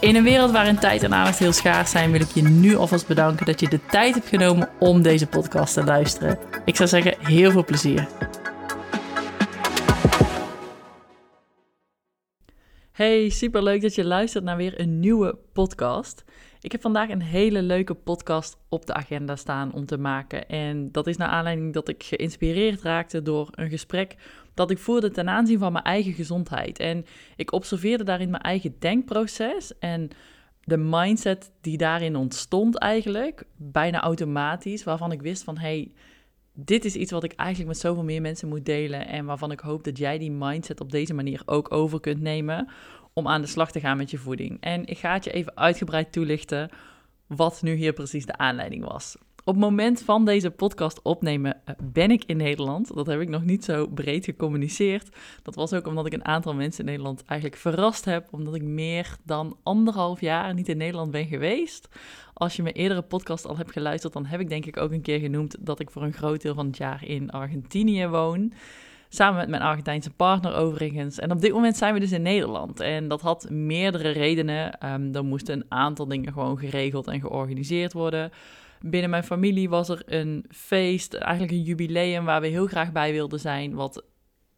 In een wereld waarin tijd en aandacht heel schaars zijn, wil ik je nu alvast bedanken dat je de tijd hebt genomen om deze podcast te luisteren. Ik zou zeggen, heel veel plezier. Hey, super leuk dat je luistert naar weer een nieuwe podcast. Ik heb vandaag een hele leuke podcast op de agenda staan om te maken. En dat is naar aanleiding dat ik geïnspireerd raakte door een gesprek dat ik voerde ten aanzien van mijn eigen gezondheid. En ik observeerde daarin mijn eigen denkproces en de mindset die daarin ontstond eigenlijk, bijna automatisch, waarvan ik wist van hey, dit is iets wat ik eigenlijk met zoveel meer mensen moet delen en waarvan ik hoop dat jij die mindset op deze manier ook over kunt nemen om aan de slag te gaan met je voeding. En ik ga het je even uitgebreid toelichten wat nu hier precies de aanleiding was. Op het moment van deze podcast opnemen eh, ben ik in Nederland. Dat heb ik nog niet zo breed gecommuniceerd. Dat was ook omdat ik een aantal mensen in Nederland eigenlijk verrast heb. Omdat ik meer dan anderhalf jaar niet in Nederland ben geweest. Als je mijn eerdere podcast al hebt geluisterd, dan heb ik denk ik ook een keer genoemd dat ik voor een groot deel van het jaar in Argentinië woon. Samen met mijn Argentijnse partner overigens. En op dit moment zijn we dus in Nederland. En dat had meerdere redenen. Um, er moesten een aantal dingen gewoon geregeld en georganiseerd worden. Binnen mijn familie was er een feest, eigenlijk een jubileum waar we heel graag bij wilden zijn. Wat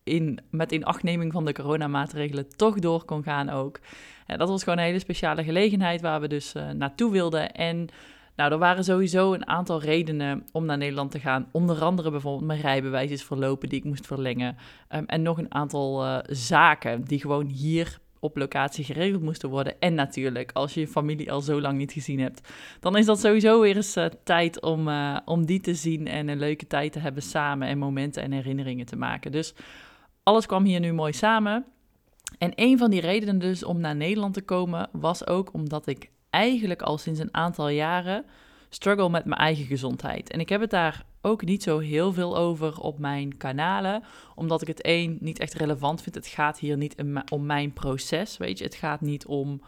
in, met inachtneming van de coronamaatregelen toch door kon gaan ook. En dat was gewoon een hele speciale gelegenheid waar we dus uh, naartoe wilden. En nou, er waren sowieso een aantal redenen om naar Nederland te gaan. Onder andere bijvoorbeeld mijn rijbewijs is verlopen die ik moest verlengen. Um, en nog een aantal uh, zaken die gewoon hier op locatie geregeld moesten worden. En natuurlijk, als je je familie al zo lang niet gezien hebt, dan is dat sowieso weer eens uh, tijd om, uh, om die te zien en een leuke tijd te hebben samen en momenten en herinneringen te maken. Dus alles kwam hier nu mooi samen. En een van die redenen dus om naar Nederland te komen was ook omdat ik eigenlijk al sinds een aantal jaren struggle met mijn eigen gezondheid. En ik heb het daar ook niet zo heel veel over op mijn kanalen, omdat ik het één niet echt relevant vind. Het gaat hier niet om mijn proces, weet je. Het gaat niet om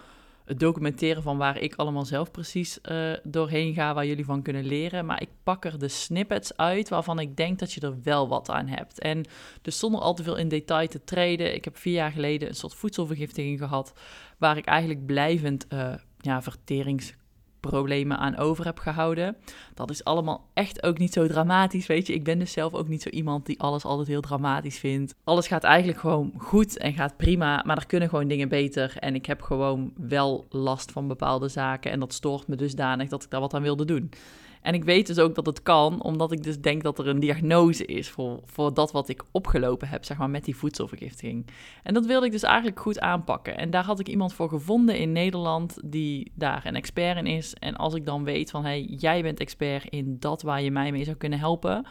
het documenteren van waar ik allemaal zelf precies uh, doorheen ga, waar jullie van kunnen leren. Maar ik pak er de snippets uit waarvan ik denk dat je er wel wat aan hebt. En dus zonder al te veel in detail te treden. Ik heb vier jaar geleden een soort voedselvergiftiging gehad, waar ik eigenlijk blijvend uh, ja, verterings problemen aan over heb gehouden. Dat is allemaal echt ook niet zo dramatisch, weet je. Ik ben dus zelf ook niet zo iemand die alles altijd heel dramatisch vindt. Alles gaat eigenlijk gewoon goed en gaat prima, maar er kunnen gewoon dingen beter. En ik heb gewoon wel last van bepaalde zaken en dat stoort me dusdanig dat ik daar wat aan wilde doen. En ik weet dus ook dat het kan, omdat ik dus denk dat er een diagnose is voor, voor dat wat ik opgelopen heb, zeg maar, met die voedselvergiftiging. En dat wilde ik dus eigenlijk goed aanpakken. En daar had ik iemand voor gevonden in Nederland die daar een expert in is. En als ik dan weet van, hey, jij bent expert in dat waar je mij mee zou kunnen helpen,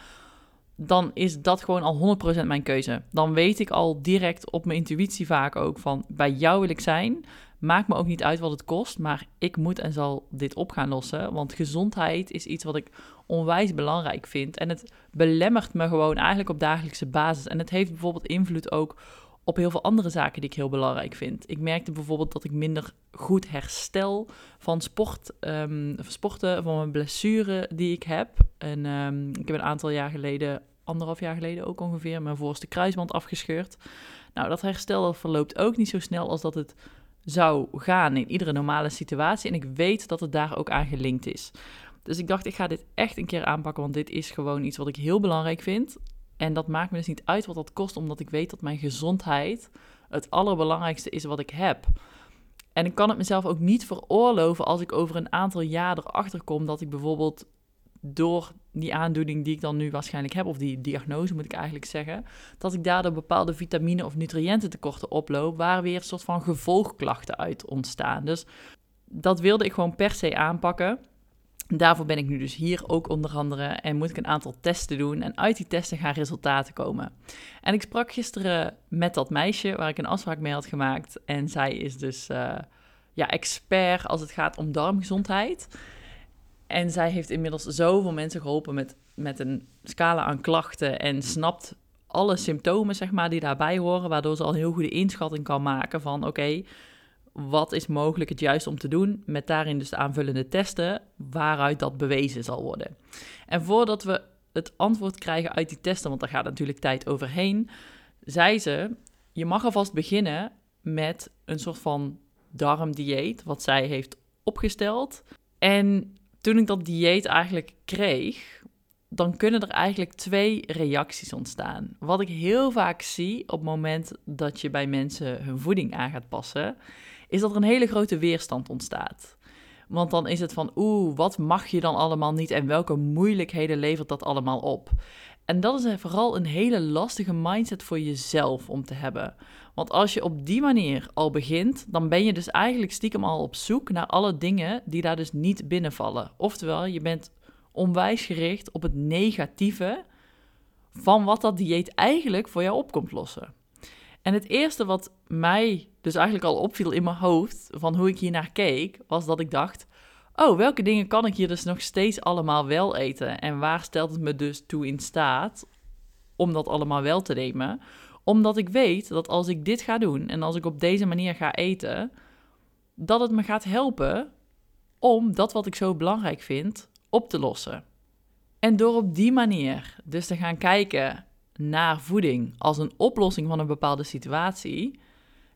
dan is dat gewoon al 100% mijn keuze. Dan weet ik al direct op mijn intuïtie vaak ook van, bij jou wil ik zijn. Maakt me ook niet uit wat het kost, maar ik moet en zal dit op gaan lossen. Want gezondheid is iets wat ik onwijs belangrijk vind. En het belemmert me gewoon eigenlijk op dagelijkse basis. En het heeft bijvoorbeeld invloed ook op heel veel andere zaken die ik heel belangrijk vind. Ik merkte bijvoorbeeld dat ik minder goed herstel van sport, um, sporten, van mijn blessure die ik heb. En um, ik heb een aantal jaar geleden, anderhalf jaar geleden ook ongeveer, mijn voorste kruisband afgescheurd. Nou, dat herstel verloopt ook niet zo snel als dat het zou gaan in iedere normale situatie. En ik weet dat het daar ook aan gelinkt is. Dus ik dacht, ik ga dit echt een keer aanpakken, want dit is gewoon iets wat ik heel belangrijk vind. En dat maakt me dus niet uit wat dat kost, omdat ik weet dat mijn gezondheid het allerbelangrijkste is wat ik heb. En ik kan het mezelf ook niet veroorloven als ik over een aantal jaar erachter kom dat ik bijvoorbeeld door die aandoening die ik dan nu waarschijnlijk heb, of die diagnose moet ik eigenlijk zeggen, dat ik daardoor bepaalde vitamine of nutriëntentekorten oploop, waar weer een soort van gevolgklachten uit ontstaan. Dus dat wilde ik gewoon per se aanpakken. Daarvoor ben ik nu dus hier ook onder andere en moet ik een aantal testen doen. En uit die testen gaan resultaten komen. En ik sprak gisteren met dat meisje waar ik een afspraak mee had gemaakt. En zij is dus uh, ja, expert als het gaat om darmgezondheid. En zij heeft inmiddels zoveel mensen geholpen met, met een scala aan klachten en snapt alle symptomen zeg maar, die daarbij horen, waardoor ze al een heel goede inschatting kan maken van oké, wat is mogelijk het juiste om te doen, met daarin dus de aanvullende testen waaruit dat bewezen zal worden. En voordat we het antwoord krijgen uit die testen, want daar gaat natuurlijk tijd overheen, zei ze, je mag alvast beginnen met een soort van darmdieet, wat zij heeft opgesteld. En toen ik dat dieet eigenlijk kreeg, dan kunnen er eigenlijk twee reacties ontstaan. Wat ik heel vaak zie op het moment dat je bij mensen hun voeding aan gaat passen, is dat er een hele grote weerstand ontstaat. Want dan is het van, oeh, wat mag je dan allemaal niet en welke moeilijkheden levert dat allemaal op? En dat is vooral een hele lastige mindset voor jezelf om te hebben. Want als je op die manier al begint, dan ben je dus eigenlijk stiekem al op zoek naar alle dingen die daar dus niet binnenvallen. Oftewel, je bent onwijs gericht op het negatieve van wat dat dieet eigenlijk voor jou op komt lossen. En het eerste wat mij dus eigenlijk al opviel in mijn hoofd van hoe ik hier naar keek, was dat ik dacht: oh, welke dingen kan ik hier dus nog steeds allemaal wel eten? En waar stelt het me dus toe in staat om dat allemaal wel te nemen? Omdat ik weet dat als ik dit ga doen en als ik op deze manier ga eten, dat het me gaat helpen om dat wat ik zo belangrijk vind op te lossen. En door op die manier dus te gaan kijken naar voeding als een oplossing van een bepaalde situatie,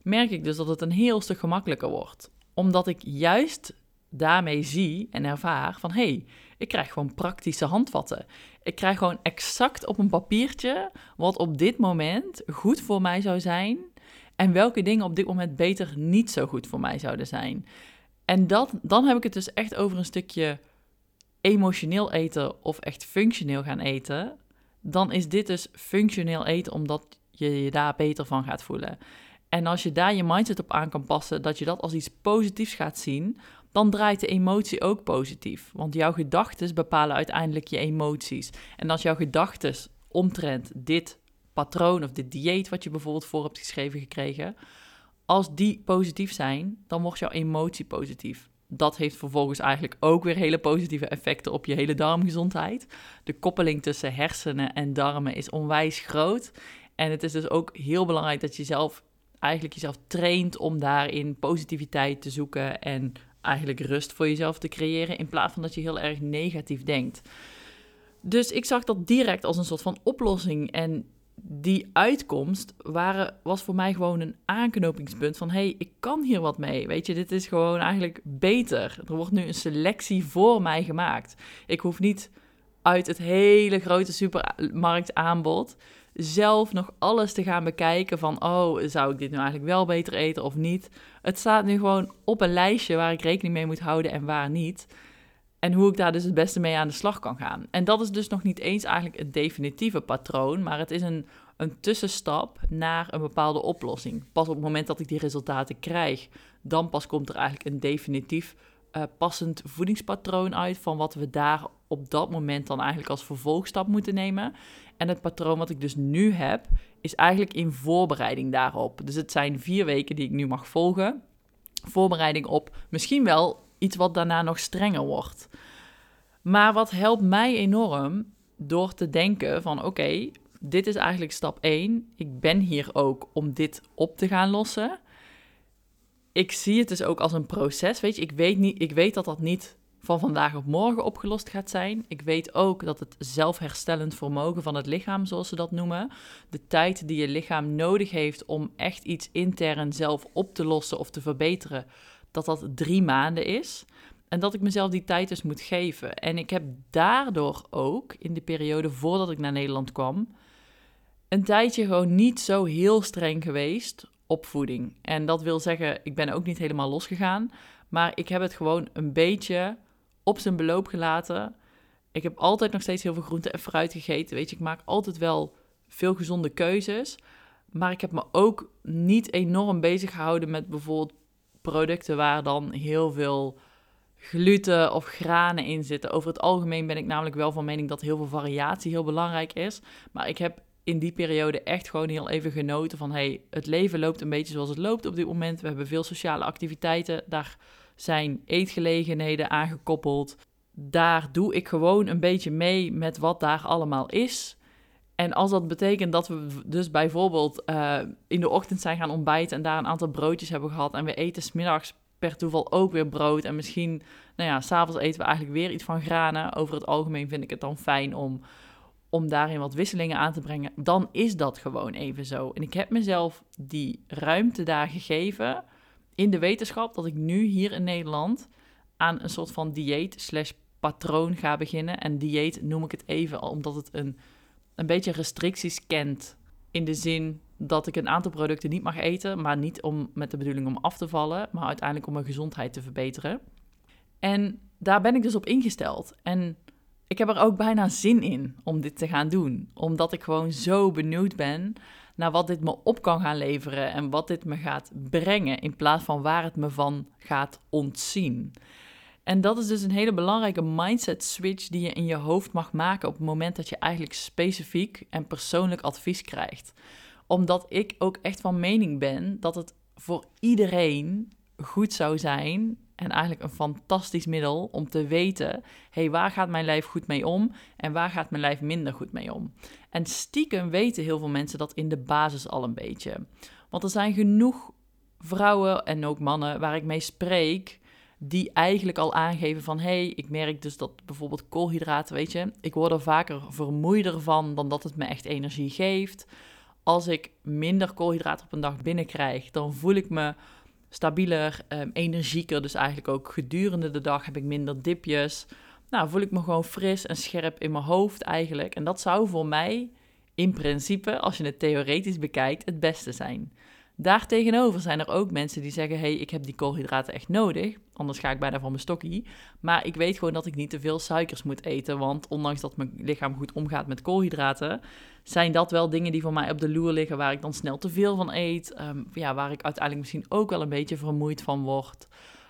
merk ik dus dat het een heel stuk gemakkelijker wordt. Omdat ik juist daarmee zie en ervaar van hé, hey, ik krijg gewoon praktische handvatten. Ik krijg gewoon exact op een papiertje wat op dit moment goed voor mij zou zijn en welke dingen op dit moment beter niet zo goed voor mij zouden zijn. En dat, dan heb ik het dus echt over een stukje emotioneel eten of echt functioneel gaan eten. Dan is dit dus functioneel eten omdat je je daar beter van gaat voelen. En als je daar je mindset op aan kan passen, dat je dat als iets positiefs gaat zien, dan draait de emotie ook positief. Want jouw gedachten bepalen uiteindelijk je emoties. En als jouw gedachten omtrent dit patroon of dit dieet wat je bijvoorbeeld voor hebt geschreven gekregen, als die positief zijn, dan wordt jouw emotie positief. Dat heeft vervolgens eigenlijk ook weer hele positieve effecten op je hele darmgezondheid. De koppeling tussen hersenen en darmen is onwijs groot. En het is dus ook heel belangrijk dat je zelf eigenlijk jezelf traint om daarin positiviteit te zoeken en eigenlijk rust voor jezelf te creëren in plaats van dat je heel erg negatief denkt. Dus ik zag dat direct als een soort van oplossing en die uitkomst waren, was voor mij gewoon een aanknopingspunt van hey, ik kan hier wat mee. Weet je, dit is gewoon eigenlijk beter. Er wordt nu een selectie voor mij gemaakt. Ik hoef niet uit het hele grote supermarktaanbod zelf nog alles te gaan bekijken van, oh, zou ik dit nu eigenlijk wel beter eten of niet? Het staat nu gewoon op een lijstje waar ik rekening mee moet houden en waar niet. En hoe ik daar dus het beste mee aan de slag kan gaan. En dat is dus nog niet eens eigenlijk het definitieve patroon, maar het is een, een tussenstap naar een bepaalde oplossing. Pas op het moment dat ik die resultaten krijg, dan pas komt er eigenlijk een definitief uh, passend voedingspatroon uit van wat we daar op dat moment dan eigenlijk als vervolgstap moeten nemen. En het patroon wat ik dus nu heb, is eigenlijk in voorbereiding daarop. Dus het zijn vier weken die ik nu mag volgen. Voorbereiding op misschien wel iets wat daarna nog strenger wordt. Maar wat helpt mij enorm door te denken van oké, dit is eigenlijk stap 1. Ik ben hier ook om dit op te gaan lossen. Ik zie het dus ook als een proces. Weet je, ik weet, niet, ik weet dat dat niet van vandaag op morgen opgelost gaat zijn. Ik weet ook dat het zelfherstellend vermogen van het lichaam, zoals ze dat noemen, de tijd die je lichaam nodig heeft om echt iets intern zelf op te lossen of te verbeteren, dat dat drie maanden is. En dat ik mezelf die tijd dus moet geven. En ik heb daardoor ook, in de periode voordat ik naar Nederland kwam, een tijdje gewoon niet zo heel streng geweest op voeding. En dat wil zeggen, ik ben ook niet helemaal losgegaan. Maar ik heb het gewoon een beetje op zijn beloop gelaten. Ik heb altijd nog steeds heel veel groente en fruit gegeten. Weet je, ik maak altijd wel veel gezonde keuzes. Maar ik heb me ook niet enorm bezig gehouden met bijvoorbeeld producten waar dan heel veel gluten of granen in zitten. Over het algemeen ben ik namelijk wel van mening dat heel veel variatie heel belangrijk is. Maar ik heb in die periode echt gewoon heel even genoten van... hey, het leven loopt een beetje zoals het loopt op dit moment. We hebben veel sociale activiteiten. Daar zijn eetgelegenheden aangekoppeld. daar doe ik gewoon een beetje mee met wat daar allemaal is. En als dat betekent dat we dus bijvoorbeeld uh, in de ochtend zijn gaan ontbijten en daar een aantal broodjes hebben gehad en we eten smiddags per toeval ook weer brood en misschien, nou ja, s'avonds eten we eigenlijk weer iets van granen. Over het algemeen vind ik het dan fijn om, om daarin wat wisselingen aan te brengen. Dan is dat gewoon even zo. En ik heb mezelf die ruimte daar gegeven in de wetenschap dat ik nu hier in Nederland aan een soort van dieet slash patroon ga beginnen. En dieet noem ik het even omdat het een, een beetje restricties kent. In de zin dat ik een aantal producten niet mag eten, maar niet om, met de bedoeling om af te vallen, maar uiteindelijk om mijn gezondheid te verbeteren. En daar ben ik dus op ingesteld. En ik heb er ook bijna zin in om dit te gaan doen, omdat ik gewoon zo benieuwd ben naar wat dit me op kan gaan leveren en wat dit me gaat brengen, in plaats van waar het me van gaat ontzien. En dat is dus een hele belangrijke mindset switch die je in je hoofd mag maken op het moment dat je eigenlijk specifiek en persoonlijk advies krijgt. Omdat ik ook echt van mening ben dat het voor iedereen goed zou zijn en eigenlijk een fantastisch middel om te weten: hey, waar gaat mijn lijf goed mee om en waar gaat mijn lijf minder goed mee om? En stiekem weten heel veel mensen dat in de basis al een beetje. Want er zijn genoeg vrouwen en ook mannen waar ik mee spreek die eigenlijk al aangeven van... hey, ik merk dus dat bijvoorbeeld koolhydraten, weet je... ik word er vaker vermoeider van dan dat het me echt energie geeft. Als ik minder koolhydraten op een dag binnenkrijg, dan voel ik me stabieler, um, energieker. Dus eigenlijk ook gedurende de dag heb ik minder dipjes. Nou, voel ik me gewoon fris en scherp in mijn hoofd eigenlijk. En dat zou voor mij in principe, als je het theoretisch bekijkt, het beste zijn. Daartegenover zijn er ook mensen die zeggen: hey, ik heb die koolhydraten echt nodig, anders ga ik bijna van mijn stokkie. Maar ik weet gewoon dat ik niet te veel suikers moet eten, want ondanks dat mijn lichaam goed omgaat met koolhydraten, zijn dat wel dingen die voor mij op de loer liggen waar ik dan snel te veel van eet. Ehm, ja, waar ik uiteindelijk misschien ook wel een beetje vermoeid van word,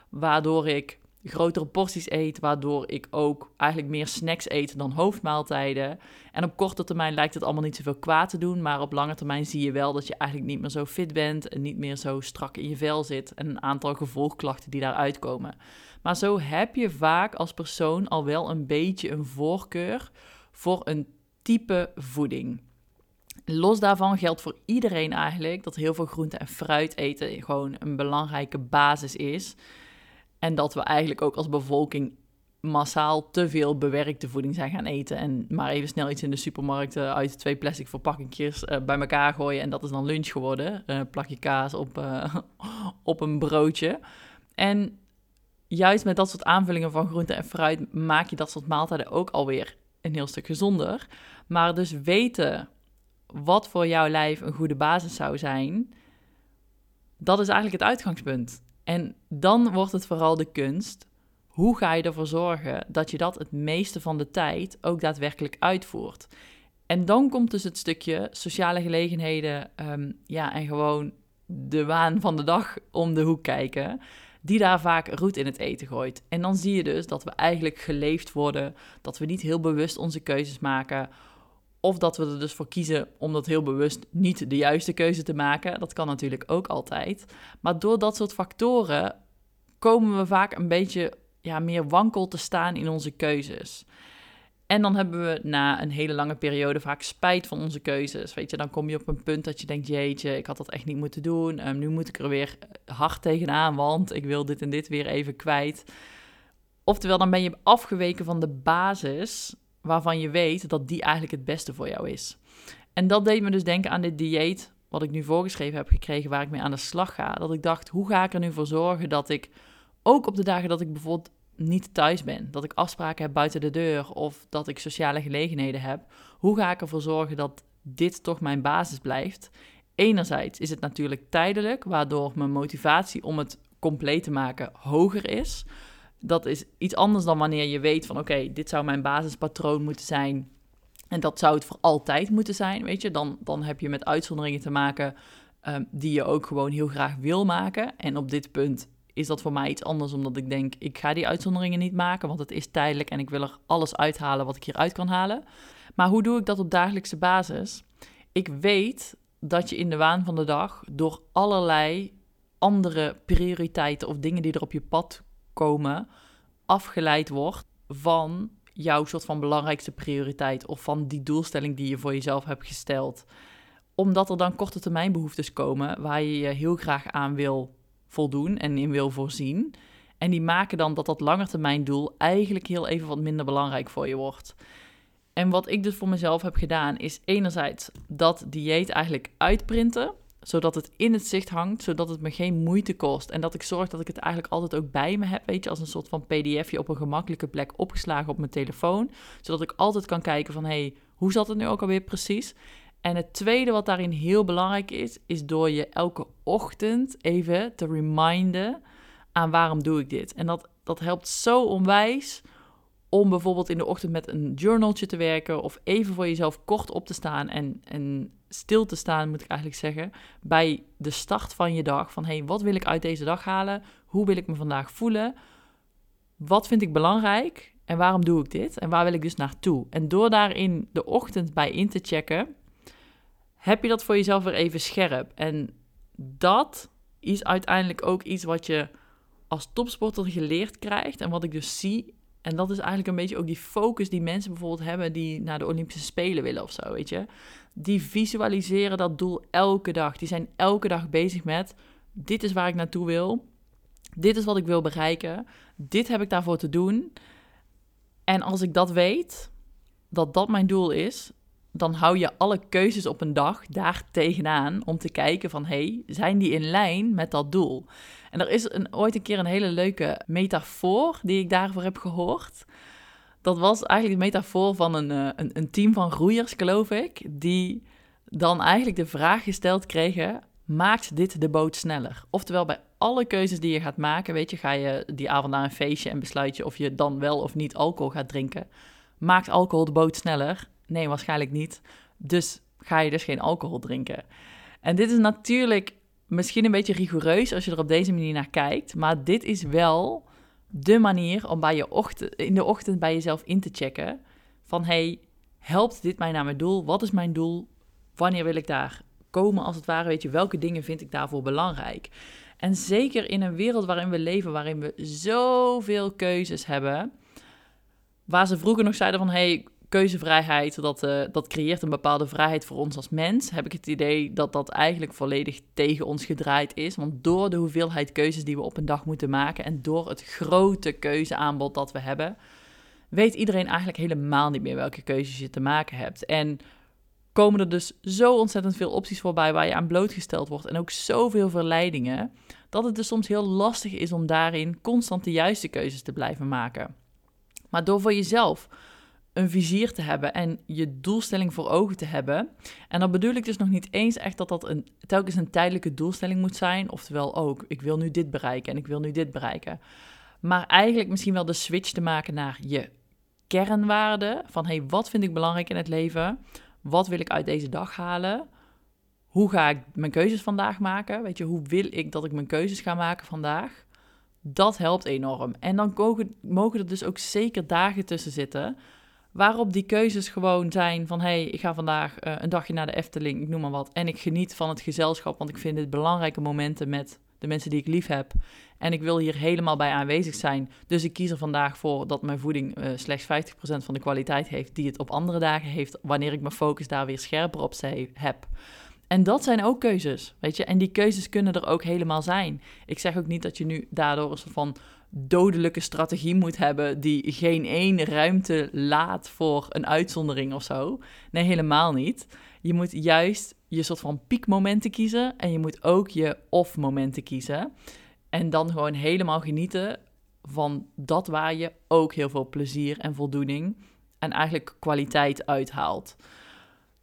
waardoor ik grotere porties eet, waardoor ik ook eigenlijk meer snacks eet dan hoofdmaaltijden. En op korte termijn lijkt het allemaal niet zoveel kwaad te doen, maar op lange termijn zie je wel dat je eigenlijk niet meer zo fit bent en niet meer zo strak in je vel zit en een aantal gevolgklachten die daaruit komen. Maar zo heb je vaak als persoon al wel een beetje een voorkeur voor een type voeding. Los daarvan geldt voor iedereen eigenlijk dat heel veel groente en fruit eten gewoon een belangrijke basis is. En dat we eigenlijk ook als bevolking massaal te veel bewerkte voeding zijn gaan eten. En maar even snel iets in de supermarkt uit twee plastic verpakkingjes uh, bij elkaar gooien. En dat is dan lunch geworden. Uh, plakje kaas op, op een broodje. En juist met dat soort aanvullingen van groente en fruit maak je dat soort maaltijden ook alweer een heel stuk gezonder. Maar dus weten wat voor jouw lijf een goede basis zou zijn, dat is eigenlijk het uitgangspunt. En dan wordt het vooral de kunst. Hoe ga je ervoor zorgen dat je dat het meeste van de tijd ook daadwerkelijk uitvoert? En dan komt dus het stukje sociale gelegenheden um, ja, en gewoon de waan van de dag om de hoek kijken, die daar vaak roet in het eten gooit. En dan zie je dus dat we eigenlijk geleefd worden, dat we niet heel bewust onze keuzes maken, of dat we er dus voor kiezen om dat heel bewust niet de juiste keuze te maken. Dat kan natuurlijk ook altijd. Maar door dat soort factoren komen we vaak een beetje ja, meer wankel te staan in onze keuzes. En dan hebben we na een hele lange periode vaak spijt van onze keuzes. Weet je, dan kom je op een punt dat je denkt: jeetje, ik had dat echt niet moeten doen. Um, nu moet ik er weer hard tegenaan, want ik wil dit en dit weer even kwijt. Oftewel, dan ben je afgeweken van de basis waarvan je weet dat die eigenlijk het beste voor jou is. En dat deed me dus denken aan dit dieet wat ik nu voorgeschreven heb gekregen, waar ik mee aan de slag ga. Dat ik dacht, hoe ga ik er nu voor zorgen dat ik ook op de dagen dat ik bijvoorbeeld niet thuis ben, dat ik afspraken heb buiten de deur of dat ik sociale gelegenheden heb, hoe ga ik ervoor zorgen dat dit toch mijn basis blijft? Enerzijds is het natuurlijk tijdelijk, waardoor mijn motivatie om het compleet te maken hoger is dat is iets anders dan wanneer je weet van oké, dit zou mijn basispatroon moeten zijn. En dat zou het voor altijd moeten zijn, weet je. Dan, dan heb je met uitzonderingen te maken um, die je ook gewoon heel graag wil maken. En op dit punt is dat voor mij iets anders, omdat ik denk, ik ga die uitzonderingen niet maken, want het is tijdelijk en ik wil er alles uithalen wat ik hieruit kan halen. Maar hoe doe ik dat op dagelijkse basis? Ik weet dat je in de waan van de dag door allerlei andere prioriteiten of dingen die er op je pad komen, afgeleid wordt van jouw soort van belangrijkste prioriteit of van die doelstelling die je voor jezelf hebt gesteld. Omdat er dan korte termijn behoeftes komen waar je je heel graag aan wil voldoen en in wil voorzien. En die maken dan dat dat langetermijn doel eigenlijk heel even wat minder belangrijk voor je wordt. En wat ik dus voor mezelf heb gedaan, is enerzijds dat dieet eigenlijk uitprinten, zodat het in het zicht hangt, zodat het me geen moeite kost. En dat ik zorg dat ik het eigenlijk altijd ook bij me heb, weet je, als een soort van pdfje op een gemakkelijke plek opgeslagen op mijn telefoon. Zodat ik altijd kan kijken van, hé, hey, hoe zat het nu ook alweer precies? En het tweede wat daarin heel belangrijk is, is door je elke ochtend even te reminden aan waarom doe ik dit. En dat, dat helpt zo onwijs om bijvoorbeeld in de ochtend met een journaltje te werken of even voor jezelf kort op te staan en, en stil te staan, moet ik eigenlijk zeggen, bij de start van je dag. Van hey, wat wil ik uit deze dag halen? Hoe wil ik me vandaag voelen? Wat vind ik belangrijk? En waarom doe ik dit? En waar wil ik dus naartoe? En door daarin de ochtend bij in te checken, heb je dat voor jezelf weer even scherp. En dat is uiteindelijk ook iets wat je als topsporter geleerd krijgt. En wat ik dus zie en dat is eigenlijk een beetje ook die focus die mensen bijvoorbeeld hebben die naar de Olympische Spelen willen of zo, weet je. Die visualiseren dat doel elke dag. Die zijn elke dag bezig met, dit is waar ik naartoe wil. Dit is wat ik wil bereiken. Dit heb ik daarvoor te doen. En als ik dat weet, dat dat mijn doel is, dan hou je alle keuzes op een dag daar tegenaan om te kijken van, hey, zijn die in lijn met dat doel? Er is een, ooit een keer een hele leuke metafoor die ik daarvoor heb gehoord. Dat was eigenlijk de metafoor van een, eh, een, een team van roeiers, geloof ik, die dan eigenlijk de vraag gesteld kregen: maakt dit de boot sneller? Oftewel, bij alle keuzes die je gaat maken, weet je, ga je die avond naar een feestje en besluit je of je dan wel of niet alcohol gaat drinken. Maakt alcohol de boot sneller? Nee, waarschijnlijk niet. Dus ga je dus geen alcohol drinken. En dit is natuurlijk misschien een beetje rigoureus als je er op deze manier naar kijkt. Maar dit is wel de manier om bij je ochtend, in de ochtend bij jezelf in te checken. Van hey, helpt dit mij naar mijn doel? Wat is mijn doel? Wanneer wil ik daar komen als het ware? Weet je, welke dingen vind ik daarvoor belangrijk? En zeker in een wereld waarin we leven, waarin we zoveel keuzes hebben. Waar ze vroeger nog zeiden van hey, keuzevrijheid, dat, uh, dat creëert een bepaalde vrijheid voor ons als mens. Heb ik het idee dat dat eigenlijk volledig tegen ons gedraaid is. Want door de hoeveelheid keuzes die we op een dag moeten maken en door het grote keuzeaanbod dat we hebben, weet iedereen eigenlijk helemaal niet meer welke keuzes je te maken hebt. En komen er dus zo ontzettend veel opties voorbij waar je aan blootgesteld wordt en ook zoveel verleidingen, dat het dus soms heel lastig is om daarin constant de juiste keuzes te blijven maken. Maar door voor jezelf een vizier te hebben en je doelstelling voor ogen te hebben. En dan bedoel ik dus nog niet eens echt dat dat een, telkens een tijdelijke doelstelling moet zijn. Oftewel ook, ik wil nu dit bereiken en ik wil nu dit bereiken. Maar eigenlijk misschien wel de switch te maken naar je kernwaarden. Van hey, wat vind ik belangrijk in het leven? Wat wil ik uit deze dag halen? Hoe ga ik mijn keuzes vandaag maken? Weet je, hoe wil ik dat ik mijn keuzes ga maken vandaag? Dat helpt enorm. En dan mogen er dus ook zeker dagen tussen zitten Waarop die keuzes gewoon zijn van... hé, hey, ik ga vandaag uh, een dagje naar de Efteling, ik noem maar wat... en ik geniet van het gezelschap, want ik vind dit belangrijke momenten... met de mensen die ik lief heb. En ik wil hier helemaal bij aanwezig zijn. Dus ik kies er vandaag voor dat mijn voeding uh, slechts 50% van de kwaliteit heeft... die het op andere dagen heeft... wanneer ik mijn focus daar weer scherper op heb... En dat zijn ook keuzes, weet je. En die keuzes kunnen er ook helemaal zijn. Ik zeg ook niet dat je nu daardoor een van dodelijke strategie moet hebben die geen één ruimte laat voor een uitzondering of zo. Nee, helemaal niet. Je moet juist je soort van piekmomenten kiezen en je moet ook je off-momenten kiezen. En dan gewoon helemaal genieten van dat waar je ook heel veel plezier en voldoening en eigenlijk kwaliteit uithaalt.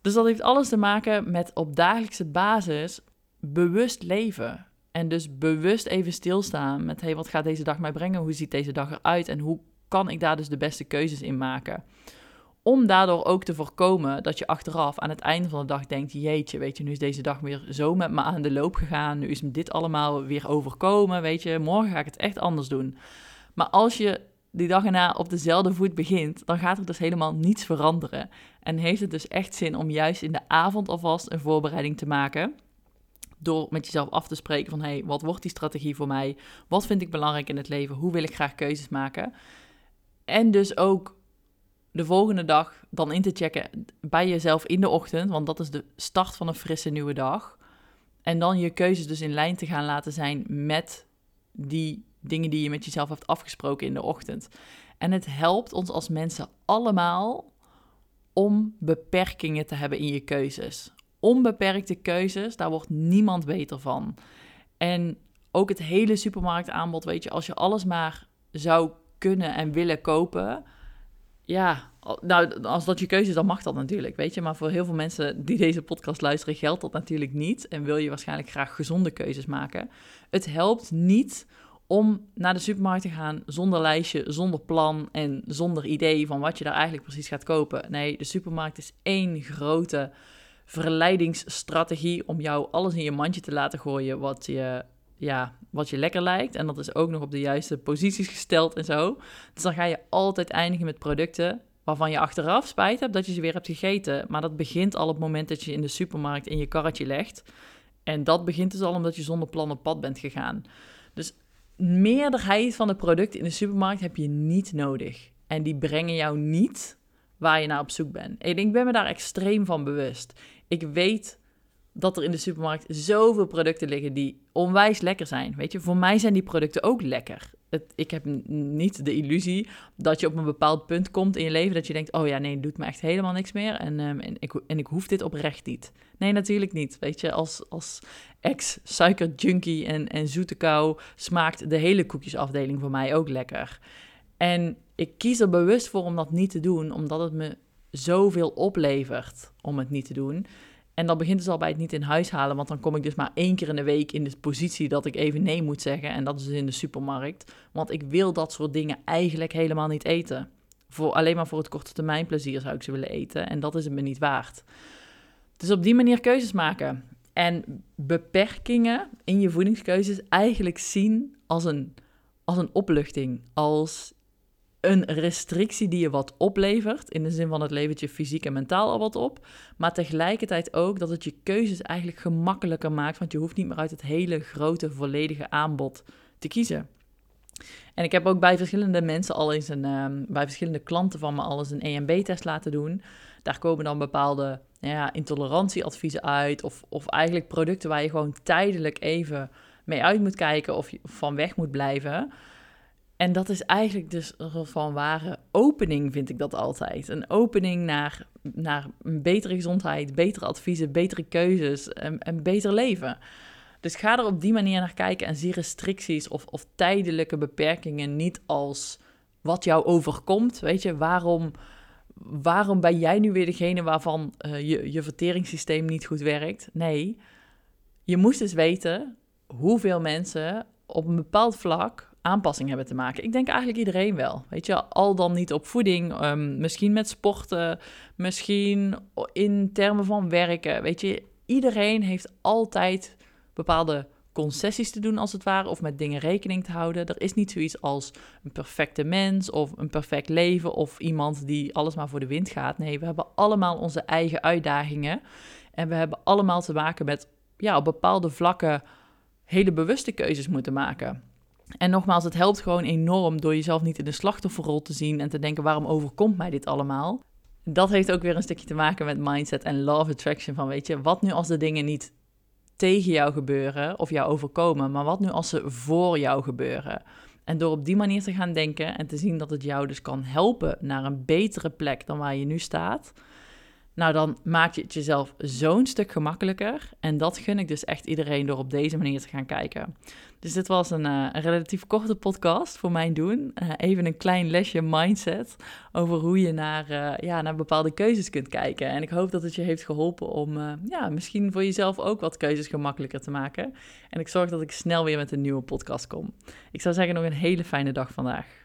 Dus dat heeft alles te maken met op dagelijkse basis bewust leven. En dus bewust even stilstaan met, hey, wat gaat deze dag mij brengen? Hoe ziet deze dag eruit? En hoe kan ik daar dus de beste keuzes in maken? Om daardoor ook te voorkomen dat je achteraf aan het einde van de dag denkt: Jeetje, weet je, nu is deze dag weer zo met me aan de loop gegaan. Nu is me dit allemaal weer overkomen. Weet je, morgen ga ik het echt anders doen. Maar als je die dag erna op dezelfde voet begint, dan gaat er dus helemaal niets veranderen. En heeft het dus echt zin om juist in de avond alvast een voorbereiding te maken door met jezelf af te spreken van... hey, wat wordt die strategie voor mij? Wat vind ik belangrijk in het leven? Hoe wil ik graag keuzes maken? En dus ook de volgende dag dan in te checken bij jezelf in de ochtend, want dat is de start van een frisse nieuwe dag. En dan je keuzes dus in lijn te gaan laten zijn met die dingen die je met jezelf hebt afgesproken in de ochtend. En het helpt ons als mensen allemaal om beperkingen te hebben in je keuzes. Onbeperkte keuzes, daar wordt niemand beter van. En ook het hele supermarktaanbod, weet je, als je alles maar zou kunnen en willen kopen, ja, nou, als dat je keuze is, dan mag dat natuurlijk, weet je. Maar voor heel veel mensen die deze podcast luisteren, geldt dat natuurlijk niet. En wil je waarschijnlijk graag gezonde keuzes maken. Het helpt niet om naar de supermarkt te gaan zonder lijstje, zonder plan en zonder idee van wat je daar eigenlijk precies gaat kopen. Nee, de supermarkt is één grote verleidingsstrategie om jou alles in je mandje te laten gooien wat je, ja, wat je lekker lijkt. En dat is ook nog op de juiste posities gesteld en zo. Dus dan ga je altijd eindigen met producten waarvan je achteraf spijt hebt dat je ze weer hebt gegeten. Maar dat begint al op het moment dat je in de supermarkt in je karretje legt. En dat begint dus al omdat je zonder plan op pad bent gegaan. Dus meerderheid van de producten in de supermarkt heb je niet nodig. En die brengen jou niet waar je naar op zoek bent. En ik ben me daar extreem van bewust. Ik weet dat er in de supermarkt zoveel producten liggen die onwijs lekker zijn. Weet je, voor mij zijn die producten ook lekker. Ik heb niet de illusie dat je op een bepaald punt komt in je leven dat je denkt: oh ja, nee, het doet me echt helemaal niks meer en, um, en, ik, en ik hoef dit oprecht niet. Nee, natuurlijk niet. Weet je, als, als ex-suikerjunkie en, en zoete kou smaakt de hele koekjesafdeling voor mij ook lekker. En ik kies er bewust voor om dat niet te doen, omdat het me zoveel oplevert om het niet te doen. En dat begint dus al bij het niet in huis halen, want dan kom ik dus maar één keer in de week in de positie dat ik even nee moet zeggen. En dat is dus in de supermarkt. Want ik wil dat soort dingen eigenlijk helemaal niet eten. Voor, alleen maar voor het korte termijn plezier zou ik ze willen eten. En dat is het me niet waard. Dus op die manier keuzes maken. En beperkingen in je voedingskeuzes eigenlijk zien als een, als een opluchting. Als een restrictie die je wat oplevert. In de zin van het levert je fysiek en mentaal al wat op. Maar tegelijkertijd ook dat het je keuzes eigenlijk gemakkelijker maakt. Want je hoeft niet meer uit het hele grote, volledige aanbod te kiezen. En ik heb ook bij verschillende mensen al eens een, ehm, bij verschillende klanten van me al een EMB-test laten doen. Daar komen dan bepaalde ja, intolerantieadviezen uit. Of, of eigenlijk producten waar je gewoon tijdelijk even mee uit moet kijken of je van weg moet blijven. En dat is eigenlijk dus van ware opening, vind ik dat altijd. Een opening naar, naar een betere gezondheid, betere adviezen, betere keuzes en een beter leven. Dus ga er op die manier naar kijken en zie restricties of, of tijdelijke beperkingen niet als wat jou overkomt. Weet je, waarom, waarom ben jij nu weer degene waarvan uh, je, je verteringssysteem niet goed werkt? Nee, je moest eens weten hoeveel mensen op een bepaald vlak aanpassing hebben te maken. Ik denk eigenlijk iedereen wel. Weet je, al dan niet op voeding, um, misschien met sporten, misschien in termen van werken. Weet je, iedereen heeft altijd bepaalde concessies te doen als het ware, of met dingen rekening te houden. Er is niet zoiets als een perfecte mens of een perfect leven of iemand die alles maar voor de wind gaat. Nee, we hebben allemaal onze eigen uitdagingen en we hebben allemaal te maken met ja, op bepaalde vlakken hele bewuste keuzes moeten maken. En nogmaals, het helpt gewoon enorm door jezelf niet in de slachtofferrol te zien en te denken: waarom overkomt mij dit allemaal? Dat heeft ook weer een stukje te maken met mindset en love attraction. Van weet je, wat nu als de dingen niet tegen jou gebeuren of jou overkomen, maar wat nu als ze voor jou gebeuren? En door op die manier te gaan denken en te zien dat het jou dus kan helpen naar een betere plek dan waar je nu staat, nou dan maak je het jezelf zo'n stuk gemakkelijker. En dat gun ik dus echt iedereen door op deze manier te gaan kijken. Dus dit was een, uh, een relatief korte podcast voor mijn doen. Uh, even een klein lesje mindset over hoe je naar, uh, ja, naar bepaalde keuzes kunt kijken. En ik hoop dat het je heeft geholpen om ja, misschien voor jezelf ook wat keuzes gemakkelijker te maken. En ik zorg dat ik snel weer met een nieuwe podcast kom. Ik zou zeggen nog een hele fijne dag vandaag.